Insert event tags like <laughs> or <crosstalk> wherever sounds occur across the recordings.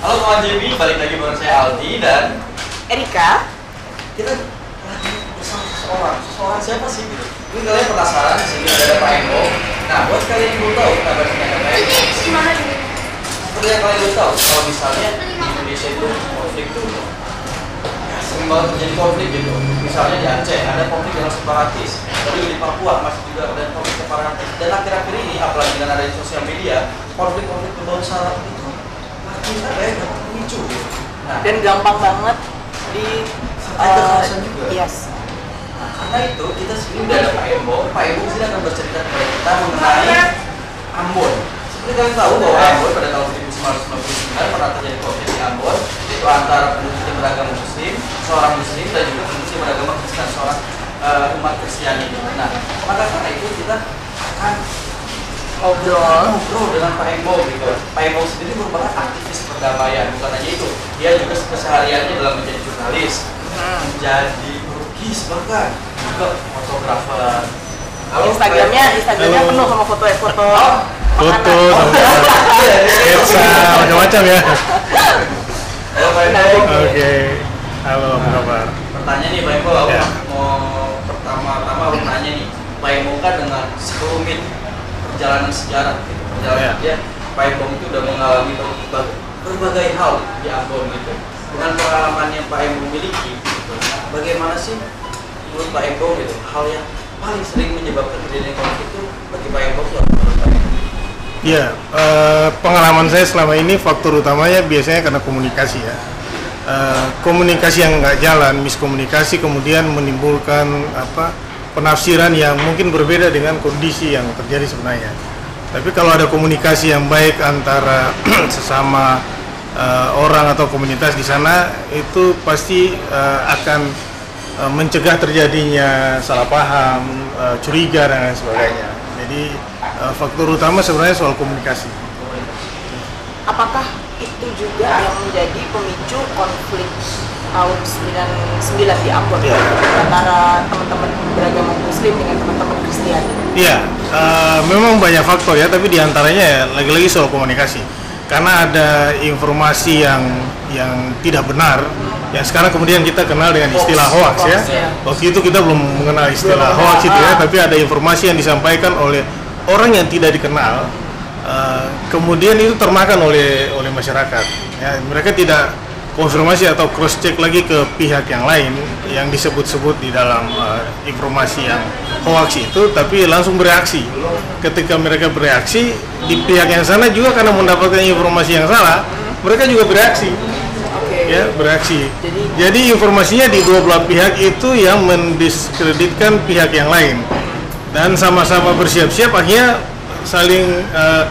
Halo kawan JB, balik lagi bareng saya Aldi dan Erika, kita lagi bersama seseorang. Seseorang siapa sih gitu? Mungkin kalian penasaran di sini ada Pak Emo. Nah, buat kalian yang belum tahu kabarnya ada Pak Emo. gimana nih? Seperti yang kalian belum tahu, kalau misalnya di Indonesia itu konflik tuh ya, sering banget terjadi konflik gitu. Misalnya di Aceh ada konflik dengan separatis, lalu di Papua masih juga ada konflik separatis. Dan akhir-akhir ini, apalagi dengan adanya sosial media, konflik-konflik berbau itu apa ya. Nah, Dan gampang banget di Ada kekerasan juga. Yes. Nah, karena itu kita sini udah ada Pak Embo. Pak Embo sini akan bercerita kepada kita mengenai Ambon. Seperti kalian tahu bahwa Ambon pada tahun 1999 pernah terjadi konflik di Ambon, yaitu antara penduduk beragama Muslim, seorang Muslim dan juga penduduk beragama Kristen, seorang eh, umat Kristiani. Nah, maka karena itu kita akan Ngobrol. ngobrol dengan Pak Embo gitu. Pak Embo sendiri merupakan aktivis perdamaian, bukan hanya itu. Dia juga kesehariannya dalam menjadi jurnalis, Hmm. menjadi pelukis bahkan juga fotografer. Halo, Instagramnya, Instagramnya Halo. penuh sama foto-foto. Oh, foto makanan. sama sketsa macam-macam ya Halo Pak Embo. Nah, oke halo apa kabar Pertanyaan nih Pak Embo, aku Ya. mau pertama-tama aku nanya nih, Pak Embo kan dengan serumit perjalanan sejarah, gitu. perjalanan Ya. dia, Pak Embo itu udah mengalami berbagai, berbagai hal di Ambon gitu. Dengan pengalaman yang Pak Embo miliki, gitu, bagaimana sih menurut Pak Embo gitu, hal yang paling sering menyebabkan terjadinya konflik itu bagi Pak Embo itu ya eh, pengalaman saya selama ini faktor utamanya biasanya karena komunikasi ya Eh, komunikasi yang nggak jalan miskomunikasi kemudian menimbulkan apa penafsiran yang mungkin berbeda dengan kondisi yang terjadi sebenarnya tapi kalau ada komunikasi yang baik antara <clears throat> sesama eh, orang atau komunitas di sana itu pasti eh, akan eh, mencegah terjadinya salah paham, eh, curiga dan lain sebagainya. Jadi eh, faktor utama sebenarnya soal komunikasi. Apakah itu juga yang menjadi pemicu konflik tahun 99 di Ambon Iya. antara teman-teman beragama Muslim dengan teman-teman Kristiani? Iya, eh, memang banyak faktor ya, tapi di antaranya ya lagi-lagi soal komunikasi. Karena ada informasi yang yang tidak benar, yang sekarang kemudian kita kenal dengan istilah hoax, ya. Hoax, ya. Waktu itu kita belum mengenal istilah hoax itu ya, tapi ada informasi yang disampaikan oleh orang yang tidak dikenal, eh, kemudian itu termakan oleh oleh masyarakat. Ya, mereka tidak konfirmasi atau cross check lagi ke pihak yang lain yang disebut-sebut di dalam eh, informasi yang hoax itu, tapi langsung bereaksi. Ketika mereka bereaksi di pihak yang sana juga karena mendapatkan informasi yang salah, mereka juga bereaksi Oke. ya bereaksi. Jadi- Jadi informasinya di dua belah pihak itu yang mendiskreditkan pihak yang lain dan sama-sama bersiap-siap akhirnya saling eh,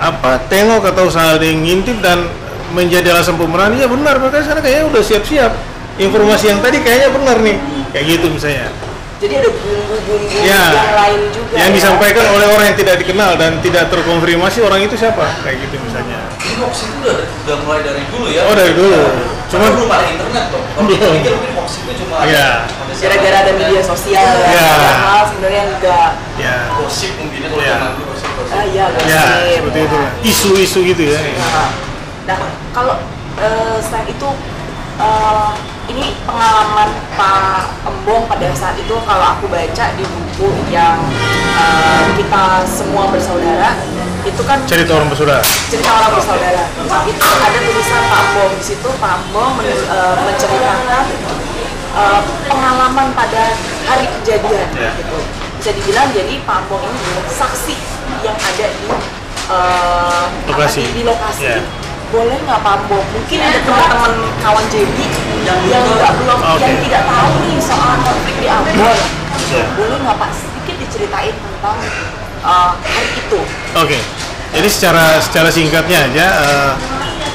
apa tengok atau saling ngintip dan menjadi alasan pemeran ya benar mereka sana kayaknya udah siap-siap informasi yang tadi kayaknya benar nih kayak gitu misalnya Jadi ada bumbu-bumbu Ya. yang lain juga. yang ya? disampaikan oleh orang yang tidak dikenal dan tidak terkonfirmasi orang itu siapa kayak gitu misalnya hoax itu udah, udah mulai dari dulu ya? Oh, dari dulu. Cuma Cuma- belum ada internet loh. Kalau kita pikir mungkin hoax itu cuma ada Gara-gara ada media sosial ya. Ya. Padahal sebenarnya enggak. ya gosip mungkin ya kalau Iya. zaman dulu gosip-gosip. Ah, iya, gosip. ya seperti itu isu-isu gitu ya Nah, nah kalau eh, selain itu eh, ini pengalaman Pak Embong pada saat itu kalau aku baca di buku yang eh, kita semua bersaudara itu kan cerita orang bersaudara cerita orang bersaudara itu ada tulisan Pak Embong di situ Pak Embong men- eh, menceritakan eh, pengalaman pada hari kejadian Ya. gitu bisa dibilang jadi Pak Embong ini saksi yang ada di apa, Lokasi. di, di lokasi Ya. Boleh nggak Pak Embong mungkin ada teman-teman kawan JB yang yang nggak belum Oke. yang tidak tahu nih soal konflik di Ambon boleh. Nggak Pak? Sedikit diceritain tentang eh, hari itu. Oke, jadi secara secara singkatnya aja eh,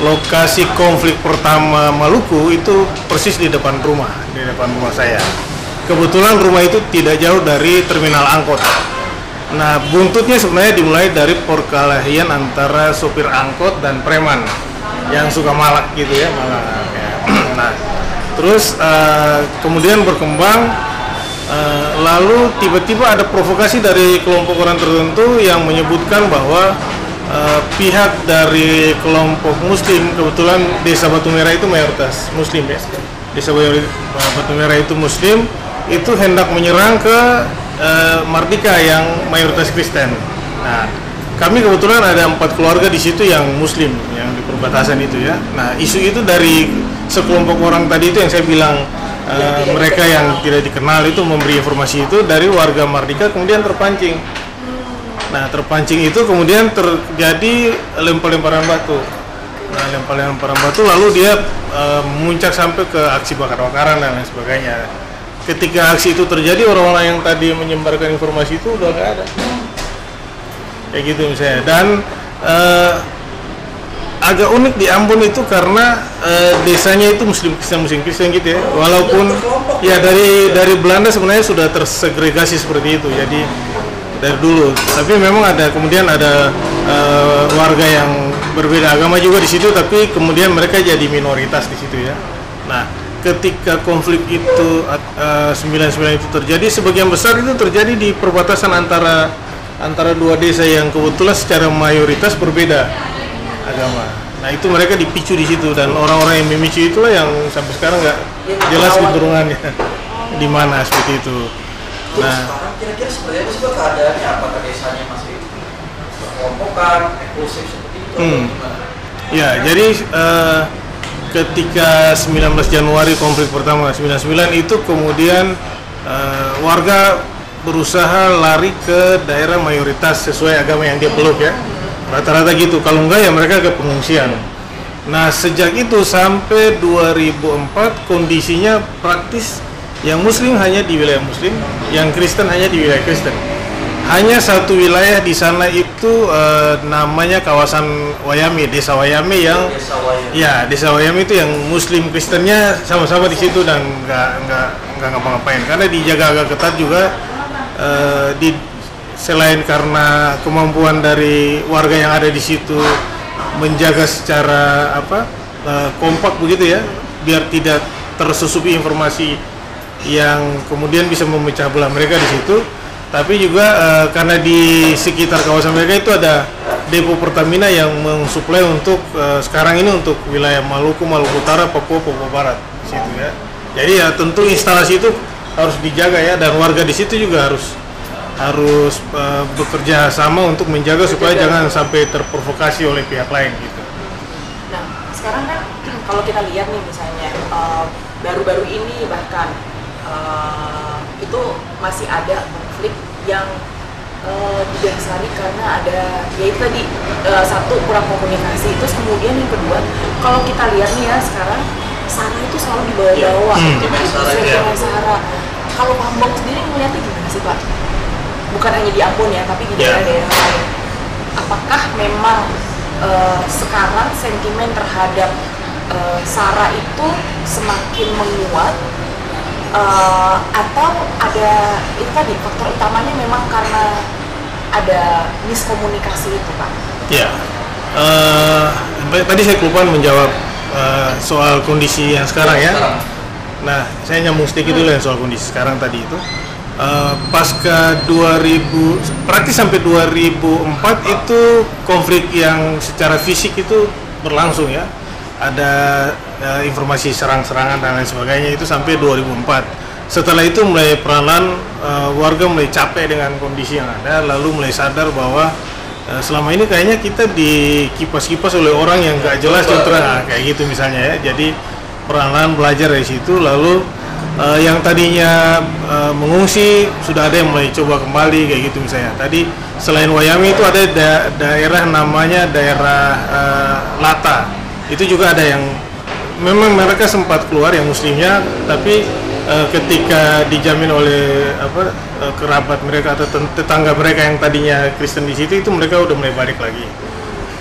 lokasi konflik pertama Maluku itu persis di depan rumah, di depan rumah saya. Kebetulan rumah itu tidak jauh dari terminal angkot. Nah, buntutnya sebenarnya dimulai dari perkelahian antara sopir angkot dan preman yang suka malak gitu ya, malak. ya. <clears throat> Nah, terus eh, kemudian berkembang Eh, lalu tiba-tiba ada provokasi dari kelompok orang tertentu yang menyebutkan bahwa eh, pihak dari kelompok Muslim kebetulan desa Batu Merah itu mayoritas Muslim ya. Desa Batu Merah itu Muslim itu hendak menyerang ke eh, Mardika yang mayoritas Kristen. Nah, kami kebetulan ada empat keluarga di situ yang Muslim yang di perbatasan itu ya. Nah, isu itu dari sekelompok orang tadi itu yang saya bilang eh, mereka yang tidak dikenal itu memberi informasi itu dari warga Mardika kemudian terpancing. Nah, terpancing itu kemudian terjadi lempar-lemparan batu. Nah, lempar-lemparan batu lalu dia eh, memuncak sampai ke aksi bakar-bakaran dan lain sebagainya. Ketika aksi itu terjadi orang-orang yang tadi menyebarkan informasi itu udah nggak ada. Kayak gitu misalnya. Dan eh, agak unik di Ambon itu karena eh, desanya itu muslim Kristen muslim Kristen gitu ya. Walaupun ya dari dari Belanda sebenarnya sudah tersegregasi seperti itu. Jadi dari dulu. Tapi memang ada kemudian ada eh, warga yang berbeda agama juga di situ, tapi kemudian mereka jadi minoritas di situ ya. Nah, ketika konflik itu eh, 99 itu terjadi, sebagian besar itu terjadi di perbatasan antara antara dua desa yang kebetulan secara mayoritas berbeda agama. Nah itu mereka dipicu di situ dan orang-orang yang memicu itulah yang sampai sekarang nggak jelas keturunannya <laughs> di mana seperti itu. Terus Nah. sekarang kira-kira apa sih Pak keadaannya? Apakah desanya masih berkelompokan, eksklusif seperti itu? Hmm. Ya, jadi eh, ketika 19 Januari konflik pertama 99 itu kemudian eh, warga berusaha lari ke daerah mayoritas sesuai agama yang dia peluk ya. Rata-rata gitu. Kalau enggak ya mereka ke pengungsian. Nah, sejak itu sampai 2004 kondisinya praktis yang muslim hanya di wilayah muslim, yang Kristen hanya di wilayah Kristen. Hanya satu wilayah di sana itu eh, namanya kawasan Wayame, Desa Wayame yang Desa Wayan. ya Desa Wayame itu yang Muslim Kristennya sama-sama di situ dan nggak nggak nggak ngapa-ngapain karena dijaga agak ketat juga eh, di selain karena kemampuan dari warga yang ada di situ menjaga secara apa eh, kompak begitu ya biar tidak tersusupi informasi yang kemudian bisa memecah belah mereka di situ tapi juga eh, karena di sekitar kawasan mereka itu ada depo Pertamina yang mensuplai untuk eh, sekarang ini untuk wilayah Maluku, Maluku Utara, Papua, Papua Barat situ ya. Jadi ya tentu instalasi itu harus dijaga ya dan warga di situ juga harus harus eh, bekerja sama untuk menjaga supaya jangan sampai terprovokasi oleh pihak lain gitu. Nah, sekarang kan kalau kita lihat nih misalnya baru-baru ini bahkan eh, itu masih ada yang eh, didasari karena ada ya itu tadi eh, satu kurang komunikasi terus kemudian yang kedua kalau kita lihat nih ya sekarang Sarah itu selalu dibawa-bawa Hmm. Sentimen Sarah, Sentimen ya. Sarah. kalau Ambon sendiri melihatnya gimana sih Pak? Bukan hanya di Ambon ya, tapi di Ya. daerah-daerah lain. Apakah memang eh, sekarang sentimen terhadap Sarah itu semakin menguat eh, atau ada itu tadi faktor utamanya memang karena ada miskomunikasi itu Pak? Ya, eh, tadi saya kelupaan menjawab eh, soal kondisi yang sekarang ya. Sekarang. Nah, saya nyambung sedikit dulu yang soal kondisi sekarang tadi itu. Eh, pasca 2000, praktis sampai 2004 itu konflik yang secara fisik itu berlangsung ya. Ada eh, informasi serang-serangan dan lain sebagainya itu sampai 2004. Setelah itu mulai peranan eh, warga mulai capek dengan kondisi yang ada, lalu mulai sadar bahwa eh, selama ini kayaknya kita dikipas-kipas oleh orang yang gak jelas contohnya nah, kayak gitu misalnya ya. Jadi peranan belajar dari situ lalu eh, yang tadinya eh, mengungsi sudah ada yang mulai coba kembali kayak gitu misalnya tadi selain Wayami itu ada da- daerah namanya daerah eh, Lata itu juga ada yang memang mereka sempat keluar yang muslimnya tapi eh, ketika dijamin oleh apa eh, kerabat mereka atau tet- tetangga mereka yang tadinya Kristen di situ itu mereka udah mulai balik lagi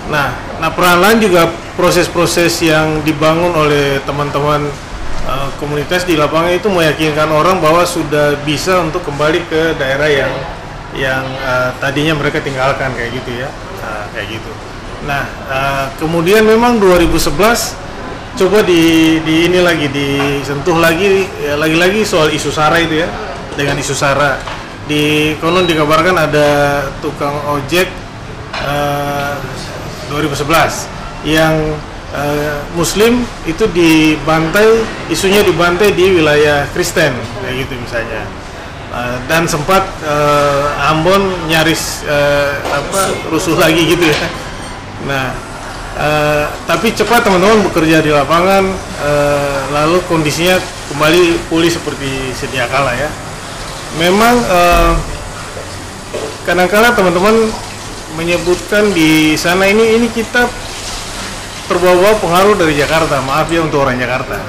Nah, nah perlahan juga proses-proses yang dibangun oleh teman-teman uh, komunitas di lapangan itu meyakinkan orang bahwa sudah bisa untuk kembali ke daerah yang yang uh, tadinya mereka tinggalkan kayak gitu ya, Nah, kayak gitu. Nah, uh, kemudian memang 2011 coba di, di ini lagi disentuh lagi ya, lagi-lagi soal isu sara itu ya dengan isu sara di konon dikabarkan ada tukang ojek uh, 2011 yang eh, Muslim itu dibantai, isunya dibantai di wilayah Kristen kayak gitu misalnya. Eh, dan sempat eh, Ambon nyaris eh, apa rusuh lagi gitu ya. Nah, eh, tapi cepat teman-teman bekerja di lapangan, eh, lalu kondisinya kembali pulih seperti sedia kala ya. Memang eh, kadang-kala teman-teman menyebutkan di sana ini ini kita terbawa pengaruh dari Jakarta maaf ya untuk orang Jakarta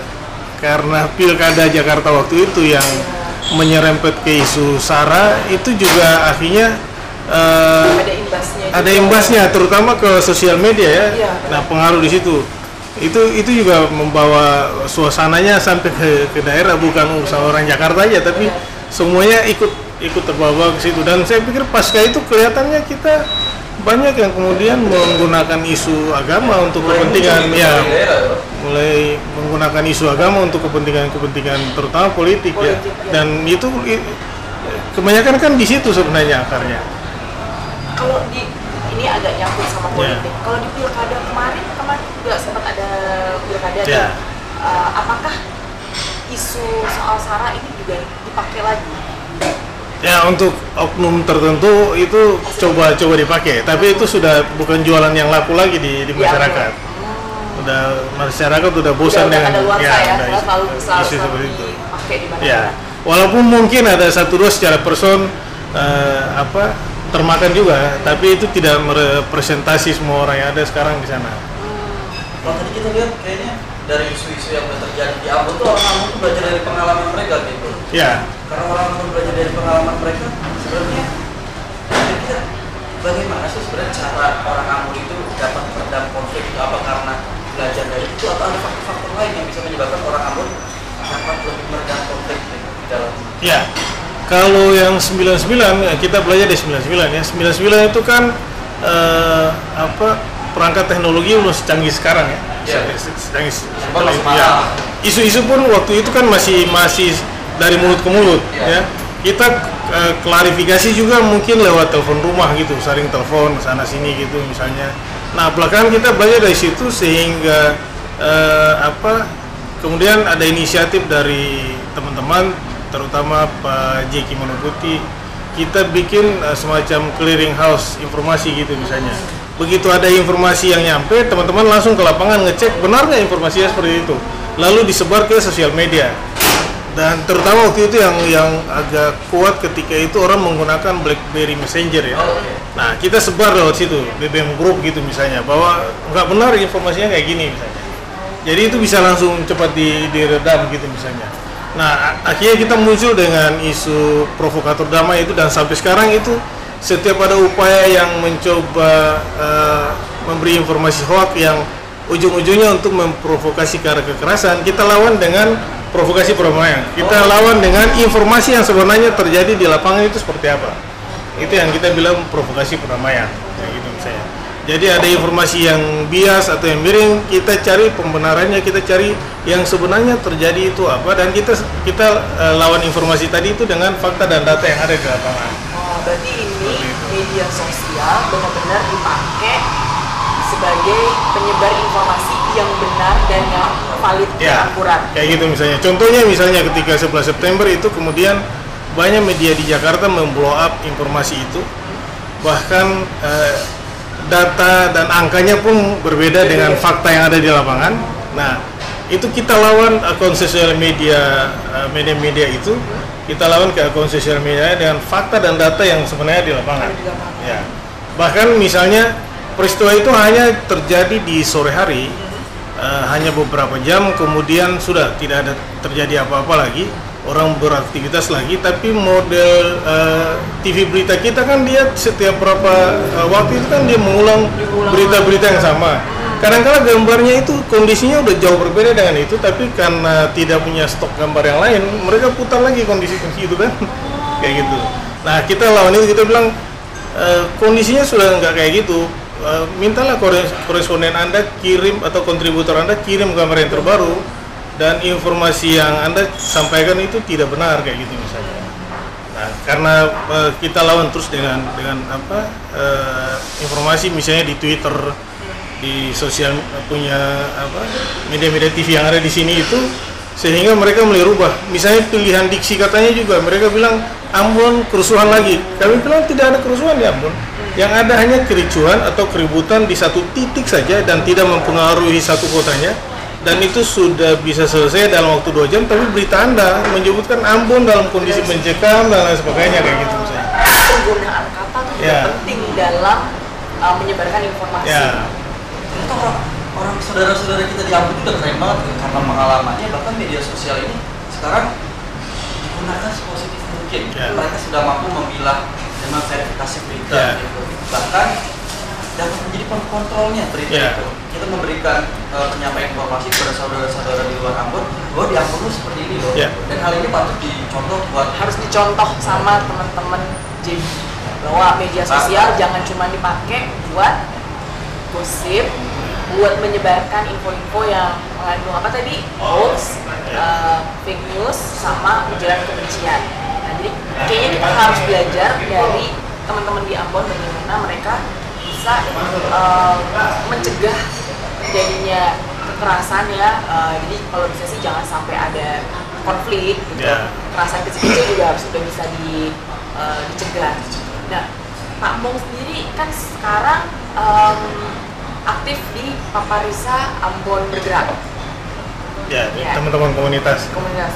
karena pilkada Jakarta waktu itu yang menyerempet ke isu sara itu juga akhirnya eh, ada imbasnya ada juga. imbasnya terutama ke sosial media ya Iya. nah pengaruh di situ itu itu juga membawa suasananya sampai ke, ke daerah bukan urusan orang Jakarta aja tapi semuanya ikut ikut terbawa ke situ dan saya pikir pasca itu kelihatannya kita banyak yang kemudian menggunakan isu agama untuk kepentingan ya ya. mulai menggunakan isu agama untuk kepentingan-kepentingan terutama politik, ya Politik, ya. dan itu i- kebanyakan kan di situ sebenarnya akarnya kalau di ini agak nyangkut sama Ya. politik. Kalau di pilkada kemarin kemarin juga sempat ada pilkada tuh. Ya. Eh, apakah isu soal sara ini juga dipakai lagi? Ya untuk oknum tertentu itu coba-coba dipakai, tapi itu sudah bukan jualan yang laku lagi di, di Di masyarakat. Hmm. Udah masyarakat udah bosan udah, dengan ya, udah ya isu- selalu selalu, isu selalu seperti itu. di Ya, walaupun mungkin ada satu dua secara person eh, apa termakan juga, tapi itu tidak merepresentasi semua orang yang ada sekarang di sana. Kalau tadi kita lihat kayaknya dari isu-isu yang udah terjadi di Ambon tuh orang Ambon tuh belajar dari pengalaman mereka gitu. Ya, Karena orang Ambon belajar dari pengalaman mereka, sebenarnya kira-kira bagaimana sih sebenarnya cara orang Ambon itu dapat meredam konflik itu apa karena belajar dari itu atau ada faktor-faktor lain yang bisa menyebabkan orang Ambon dapat lebih meredam konflik di dalam ya. Kalau yang 99 ya, kita belajar dari 99 ya. 99 itu kan eh, apa perangkat teknologi belum secanggih sekarang ya. Iya. Secanggih masih ya. mahal. Isu-isu pun waktu itu kan masih masih dari mulut ke mulut Iya. ya. Kita eh, klarifikasi juga mungkin lewat telepon rumah gitu, saling telepon sana sini gitu misalnya. Nah, belakangan kita belajar dari situ sehingga eh, apa kemudian ada inisiatif dari teman-teman terutama Pak Jeki Manoputi kita bikin eh, semacam clearing house informasi gitu misalnya. Begitu ada informasi yang nyampe teman-teman langsung ke lapangan ngecek benar nggak informasinya seperti itu? Lalu disebar ke sosial media. Dan terutama waktu itu yang yang agak kuat ketika itu orang menggunakan BlackBerry Messenger ya. Nah kita sebar lewat situ BBM Group gitu misalnya bahwa nggak benar informasinya kayak gini misalnya. Jadi itu bisa langsung cepat di, diredam gitu misalnya. Nah, akhirnya kita muncul dengan isu provokator damai itu dan sampai sekarang itu setiap ada upaya yang mencoba eh, memberi informasi hoax yang ujung-ujungnya untuk memprovokasi ke arah kekerasan, kita lawan dengan provokasi perdamaian. Kita lawan dengan informasi yang sebenarnya terjadi di lapangan itu seperti apa. Itu yang kita bilang provokasi perdamaian. Jadi ada informasi yang bias atau yang miring, kita cari pembenarannya, kita cari yang sebenarnya terjadi itu apa dan kita kita eh, lawan informasi tadi itu dengan fakta dan data yang ada di lapangan. Oh, berarti ini media sosial benar-benar dipakai sebagai penyebar informasi yang benar dan yang valid dan Ya, akurat. kayak gitu misalnya. Contohnya misalnya ketika 11 September itu kemudian banyak media di Jakarta memblow up informasi itu, bahkan eh, data dan angkanya pun berbeda dengan fakta yang ada di lapangan. Nah, itu kita lawan akun sosial media eh, media-media itu, kita lawan ke akun sosial media dengan fakta dan data yang sebenarnya di lapangan. Ya, bahkan misalnya peristiwa itu hanya terjadi di sore hari, eh, hanya beberapa jam, kemudian sudah tidak ada terjadi apa-apa lagi, orang beraktivitas lagi. Tapi model eh, TV berita kita kan dia setiap berapa eh, waktu itu kan dia mengulang berita-berita yang sama. Kadang-kadang gambarnya itu kondisinya udah jauh berbeda dengan itu, tapi karena tidak punya stok gambar yang lain, mereka putar lagi kondisi-kondisi itu kan, kayak gitu. Nah kita lawan itu kita bilang Eh, kondisinya sudah nggak kayak gitu. Eh, mintalah kores- koresponden Anda kirim atau kontributor Anda kirim gambar yang terbaru dan informasi yang Anda sampaikan itu tidak benar kayak gitu misalnya. Nah, karena eh, kita lawan terus dengan dengan apa eh, informasi misalnya di Twitter di sosial punya apa media-media TV yang ada di sini itu sehingga mereka mulai rubah. Misalnya pilihan diksi katanya juga mereka bilang Ambon kerusuhan lagi. Kami bilang tidak ada kerusuhan di Ambon. Yang ada hanya kericuhan atau keributan di satu titik saja dan tidak mempengaruhi satu kotanya dan itu sudah bisa selesai dalam waktu dua jam tapi berita anda menyebutkan Ambon dalam kondisi mencekam dan lain sebagainya kayak gitu misalnya penggunaan kata juga Ya. penting dalam uh, menyebarkan informasi. ya Ternyata orang orang saudara-saudara kita di Ambon itu udah keren banget kan, karena pengalamannya bahkan media sosial ini sekarang digunakan sepositif mungkin. Ya. Mereka sudah mampu memilah dengan verifikasi berita. Ya. gitu. Bahkan dapat menjadi pengkontrolnya berita Ya. itu. Kita memberikan eh, penyampaian informasi kepada saudara-saudara di luar Ambon bahwa di Ambon itu seperti ini loh. Ya. Dan hal ini patut dicontoh buat Harus dicontoh sama teman-teman jadi bahwa media sosial jangan cuma dipakai buat gosip, buat menyebarkan info-info yang mengandung apa tadi hoax, uh, fake news, sama ujaran kebencian. Nah, jadi kayaknya kita harus belajar dari teman-teman di Ambon bagaimana mereka bisa uh, mencegah terjadinya kekerasan ya. Uh, jadi kalau bisa sih jangan sampai ada konflik gitu. Ya. Kekerasan kecil-kecil juga harus sudah bisa di, uh, dicegah. Nah, Pak Mong sendiri kan sekarang um, aktif di Paparisa Ambon Bergerak ya Ya. teman-teman komunitas komunitas.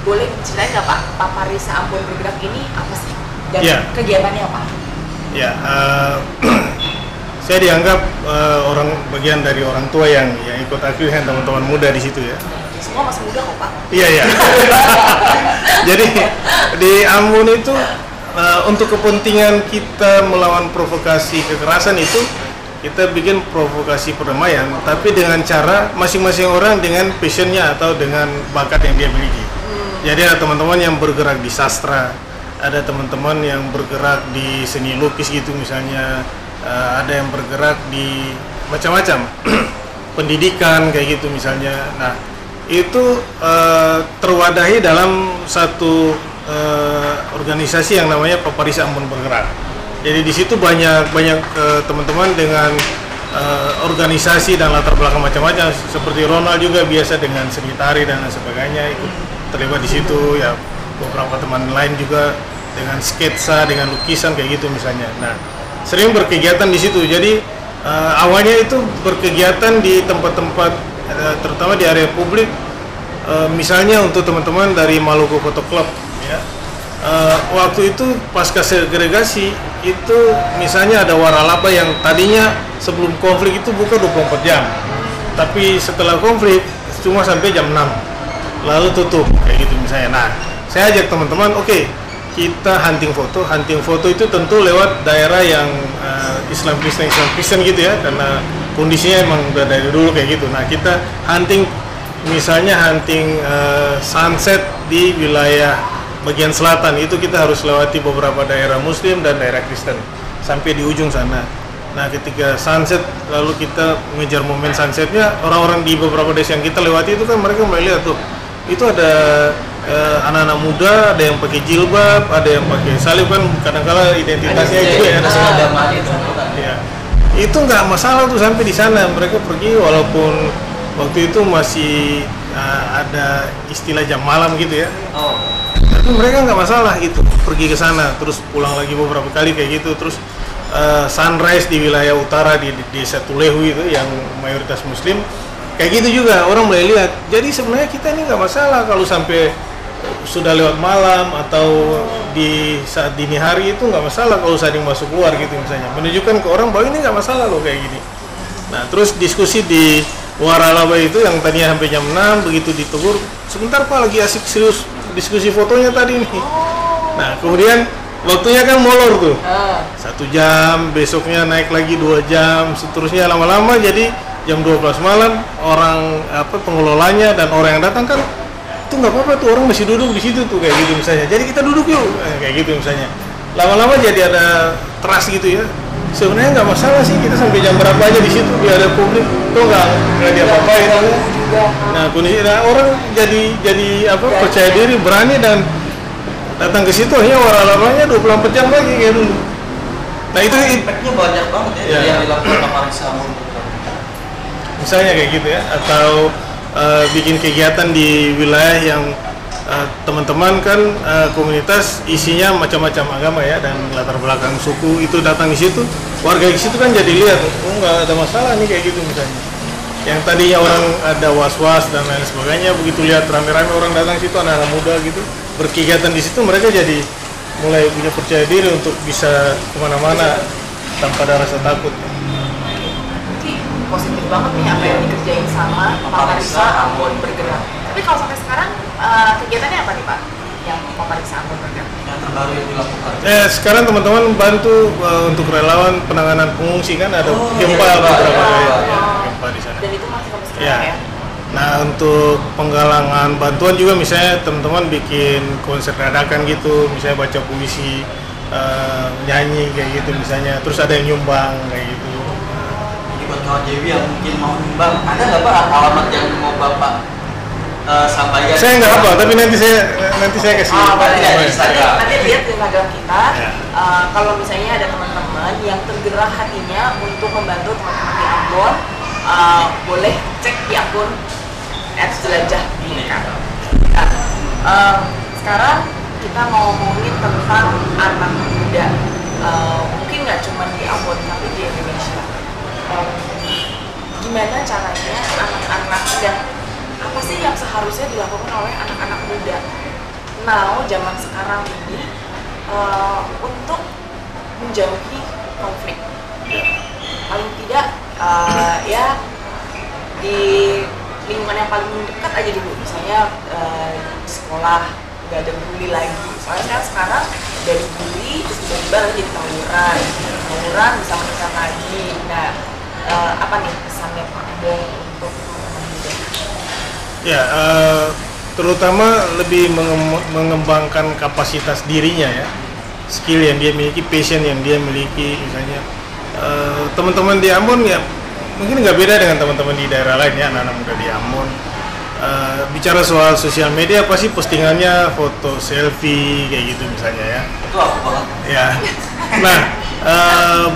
Boleh ceritain nggak Pak, Paparisa Ambon Bergerak ini apa sih? Dan Ya. kegiatannya apa? ya eh, <clears throat> saya dianggap eh, orang bagian dari orang tua yang yang ikut aktif dengan teman-teman muda di situ ya Semua masih muda kok Pak. Iya iya. <laughs> Jadi di Ambon itu eh, untuk kepentingan kita melawan provokasi kekerasan itu kita bikin provokasi perdamaian, tapi dengan cara masing-masing orang dengan passionnya atau dengan bakat yang dia miliki. Jadi ada teman-teman yang bergerak di sastra, ada teman-teman yang bergerak di seni lukis gitu misalnya, eh, ada yang bergerak di macam-macam <clears throat> pendidikan kayak gitu misalnya. Nah itu eh, terwadahi dalam satu eh, organisasi yang namanya Paparisa Ambon Bergerak. Jadi di situ banyak banyak eh, teman-teman dengan eh, organisasi dan latar belakang macam-macam seperti Ronald juga biasa dengan seni tari dan sebagainya ikut terlibat di situ ya beberapa teman lain juga dengan sketsa dengan lukisan kayak gitu misalnya. Nah sering berkegiatan di situ. Jadi eh, awalnya itu berkegiatan di tempat-tempat eh, terutama di area publik Eh, misalnya untuk teman-teman dari Maluku Photo Club ya. Eh, waktu itu pasca segregasi itu misalnya ada waralaba yang tadinya sebelum konflik itu buka 24 jam. Tapi setelah konflik cuma sampai jam 6 lalu tutup kayak gitu misalnya. Nah saya ajak teman-teman oke kita hunting foto. Hunting foto itu tentu lewat daerah yang eh, Islam Kristen Islam Kristen gitu ya karena kondisinya emang udah dari dulu kayak gitu. Nah kita hunting misalnya hunting eh, sunset di wilayah bagian selatan itu kita harus lewati beberapa daerah muslim dan daerah Kristen sampai di ujung sana. Nah ketika sunset lalu kita mengejar momen sunsetnya orang-orang di beberapa desa yang kita lewati itu kan mereka mulai lihat tuh itu ada eh, anak-anak muda ada yang pakai jilbab ada yang pakai salib kan kadang-kala identitasnya Ada itu ya ada itu kan. Ya. Itu nggak masalah tuh sampai di sana mereka pergi walaupun waktu itu masih uh, ada istilah jam malam gitu ya. Oh, Tapi mereka nggak masalah itu pergi ke sana terus pulang lagi beberapa kali kayak gitu terus uh, sunrise di wilayah utara di, di desa Tulehu itu yang mayoritas Muslim kayak gitu juga orang mulai lihat. Jadi sebenarnya kita ini nggak masalah kalau sampai sudah lewat malam atau di saat dini hari itu nggak masalah kalau saling masuk keluar gitu misalnya. Menunjukkan ke orang bahwa ini nggak masalah loh kayak gini. Nah terus diskusi di waralaba itu yang tadinya sampai jam 6 begitu ditegur sebentar pak lagi asik serius diskusi fotonya tadi nih. Nah kemudian waktunya kan molor tuh. Ah, satu jam besoknya naik lagi dua jam seterusnya lama-lama. Jadi jam 12 malam orang apa pengelolanya dan orang yang datang kan itu nggak apa-apa tuh orang masih duduk di situ tuh kayak gitu misalnya. Jadi kita duduk yuk. Eh, kayak gitu misalnya. Lama-lama jadi ada trust gitu ya. Sebenarnya nggak masalah sih kita sampai jam berapa aja di situ biar ada publik. Tuh nggak nggak dia apa-apain juga nah kondisi nah, orang jadi jadi apa percaya diri berani dan datang ke situ akhirnya waralabanya 24 jam lagi kayak dulu. Nah itu impactnya banyak banget ya, dari yang dilakukan sama Ambon. misalnya kayak gitu ya atau eh, bikin kegiatan di wilayah yang eh, teman-teman kan eh, komunitas isinya macam-macam agama ya dan latar belakang suku itu datang di situ. Warga di situ kan jadi lihat oh nggak ada masalah nih kayak gitu misalnya. Yang tadinya orang ada was-was dan lain sebagainya begitu lihat rame-rame orang datang situ anak-anak muda gitu berkegiatan di situ mereka jadi mulai punya percaya diri untuk bisa ke mana-mana tanpa ada rasa takut positif banget nih apa yang dikerjain sama Papa Risa Ambon bergerak. Tapi kalau sampai sekarang eh, kegiatannya apa nih Pak? Yang Papa Risa Ambon bergerak. yang terbaru yang dilakukan Eh, sekarang teman-teman bantu eh, untuk relawan penanganan pengungsi kan ada Oh, gempa iya, beberapa iya, iya, ya, iya. gempa di sana. Dan itu masih sampai sekarang Ya. ya? Nah untuk penggalangan bantuan juga misalnya teman-teman bikin konser dadakan gitu, misalnya baca puisi, eh, nyanyi kayak gitu misalnya, terus ada yang nyumbang kayak gitu. Kawan JW yang mungkin mau nyumbang, ada nggak Pak alamat yang mau Bapak eh, sampaikan? Saya nggak apa, tapi nanti saya nanti saya kasih. Oh, boleh. Nanti Nanti, Instagram. nanti lihat di Instagram kita. Ya. eh, kalau misalnya ada teman-teman yang tergerak hatinya untuk membantu teman-teman di Ambon, eh, boleh cek di akun @jelajah Bhinneka. Nah, eh, sekarang kita mau ngomongin tentang anak muda. Eh, mungkin nggak cuma di Ambon tapi di gimana caranya anak-anak dan apa sih yang seharusnya dilakukan oleh anak-anak muda? Now zaman sekarang ini eh, untuk menjauhi konflik. Ya. paling tidak eh, ya di lingkungan yang paling dekat aja dulu. Misalnya di sekolah nggak ada bully lagi. Soalnya kan sekarang dari bully terus tiba-tiba jadi tawuran. Tawuran bisa menikah lagi. Nah eh, apa nih pesannya Pak Bong untuk Ya, eh, terutama lebih mengem- mengembangkan kapasitas dirinya ya, skill yang dia miliki, passion yang dia miliki, misalnya eh, teman-teman di Ambon ya mungkin nggak beda dengan teman-teman di daerah lain ya, anak-anak muda di Ambon. Eh, bicara soal sosial media pasti postingannya foto selfie kayak gitu misalnya ya. Itu aku banget. Ya. Nah,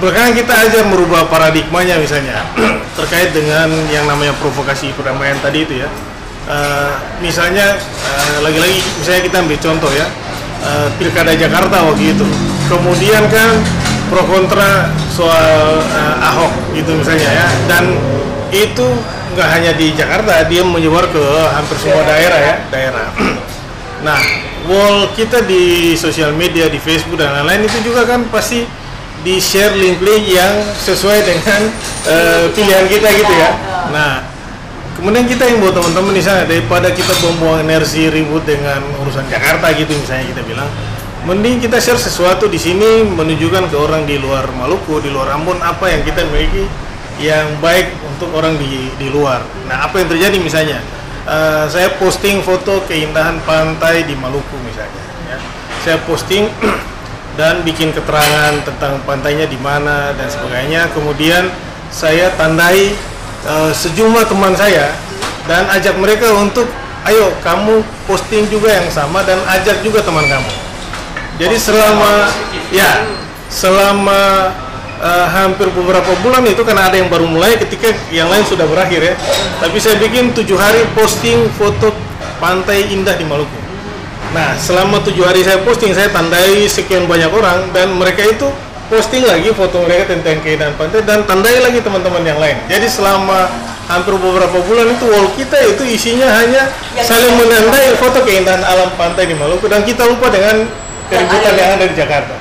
belakangan kita aja merubah paradigmanya misalnya <clears throat> terkait dengan yang namanya provokasi perdamaian tadi itu ya. Eh, misalnya eh, lagi-lagi misalnya kita ambil contoh ya eh, pilkada Jakarta waktu itu. Kemudian kan pro kontra soal eh, Ahok gitu misalnya ya dan itu nggak hanya di Jakarta dia menyebar ke hampir semua daerah ya daerah. <clears throat> Nah, wall kita di sosial media, di Facebook dan lain-lain itu juga kan pasti di share link-link yang sesuai dengan eh, pilihan kita gitu ya. Nah, kemudian kita yang buat teman-teman di sana daripada kita buang-buang energi ribut dengan urusan Jakarta gitu misalnya kita bilang, mending kita share sesuatu di sini menunjukkan ke orang di luar Maluku, di luar Ambon apa yang kita miliki yang baik untuk orang di di luar. Nah, apa yang terjadi misalnya? Eh, saya posting foto keindahan pantai di Maluku misalnya. Ya. Saya posting <clears throat> dan bikin keterangan tentang pantainya di mana dan sebagainya. Kemudian saya tandai eh, sejumlah teman saya dan ajak mereka untuk, ayo kamu posting juga yang sama dan ajak juga teman kamu. Jadi selama ya selama eh, hampir beberapa bulan itu karena ada yang baru mulai ketika yang lain sudah berakhir ya. Tapi saya bikin tujuh hari posting foto pantai indah di Maluku. Nah selama tujuh hari saya posting saya tandai sekian banyak orang dan mereka itu posting lagi foto mereka tentang keindahan pantai dan tandai lagi teman-teman yang lain. Jadi selama hampir beberapa bulan itu wall kita itu isinya hanya Yang saling menandai foto keindahan alam pantai di Maluku dan kita lupa dengan keributan yang ada di Jakarta.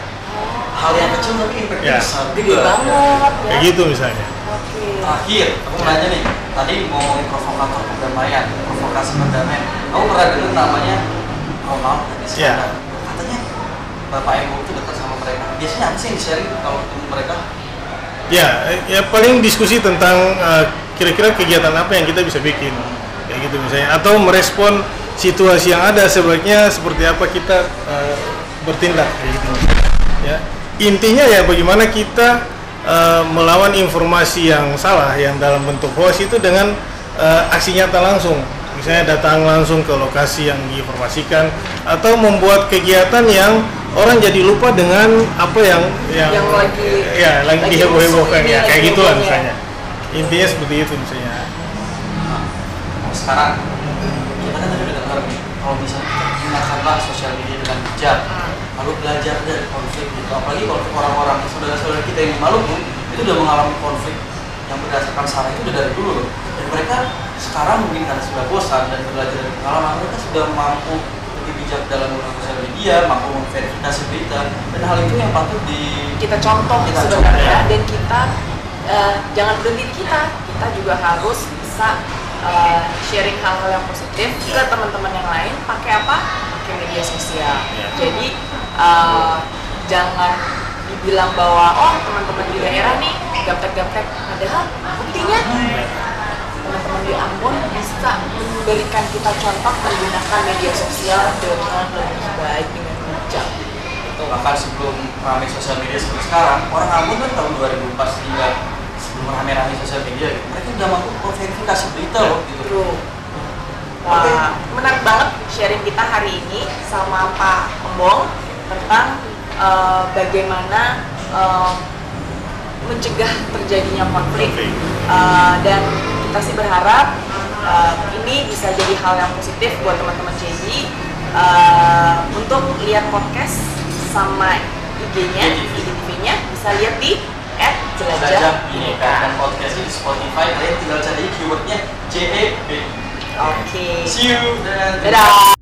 Hal yang kecil tapi impactnya Ya. besar gede juga. banget ya Kayak gitu misalnya. oke Terakhir, aku mau nanya nih, tadi mau ngomongin provokator perdamaian, provokasi perdamaian. Aku pernah dengar namanya Ronald dan Iskandar. Ya. Katanya Bapak Emo itu dekat sama mereka. Biasanya apa sih yang sharing kalau ketemu mereka? Ya, ya paling diskusi tentang eh, kira-kira kegiatan apa yang kita bisa bikin, kayak gitu misalnya, atau merespon situasi yang ada sebaiknya seperti apa kita eh, bertindak, kayak gitu. Ya, intinya ya bagaimana kita eh, melawan informasi yang salah yang dalam bentuk hoax itu dengan eh, aksi nyata langsung, misalnya datang langsung ke lokasi yang diinformasikan, atau membuat kegiatan yang orang jadi lupa dengan apa yang yang, Yang lagi- ya lagi, lagi diheboh-hebohkan ya. kayak gitulah hebohnya. misalnya. Intinya seperti itu misalnya. Nah, sekarang kita kan tadi udah dengar kalau misalnya kita gunakanlah sosial media dengan bijak lalu belajar dari konflik gitu. Apalagi konflik orang-orang saudara-saudara kita yang di Maluku itu udah mengalami konflik yang berdasarkan sara itu udah dari dulu loh. Dan mereka sekarang mungkin karena sudah bosan dan belajar dari pengalaman mereka sudah mampu lebih bijak dalam menggunakan sosial media mampu memverifikasi berita. Dan hal itu yang patut di kita contoh Kita sebenarnya contoh. dan kita eh, jangan berhenti kita. Kita juga harus bisa eh, sharing hal-hal yang positif ke teman-teman yang lain. Pakai apa? Pakai media sosial. Iya. jadi eh, jangan dibilang bahwa oh teman-teman di daerah nih gaptek-gaptek. Padahal buktinya teman-teman di Ambon bisa memberikan kita contoh menggunakan media sosial dengan lebih baik dengan bijak gitu. bahkan sebelum ramai sosial media seperti sekarang orang Ambon kan tahun 2004 hingga sebelum rame-rame sosial media gitu, mereka udah mampu memverifikasi berita loh gitu True. Wah, menarik banget sharing kita hari ini sama Pak Embong tentang eh, bagaimana eh, mencegah terjadinya konflik. Eh, dan kita sih berharap eh, ini bisa jadi hal yang positif buat teman-teman JD eh, untuk lihat podcast sama IG-nya, IGTV. IGTV-nya bisa lihat di Jelajah @jelajah Bineka dan podcastnya di Spotify kalian tinggal cari keywordnya JEB Oke. see you dan Dadah.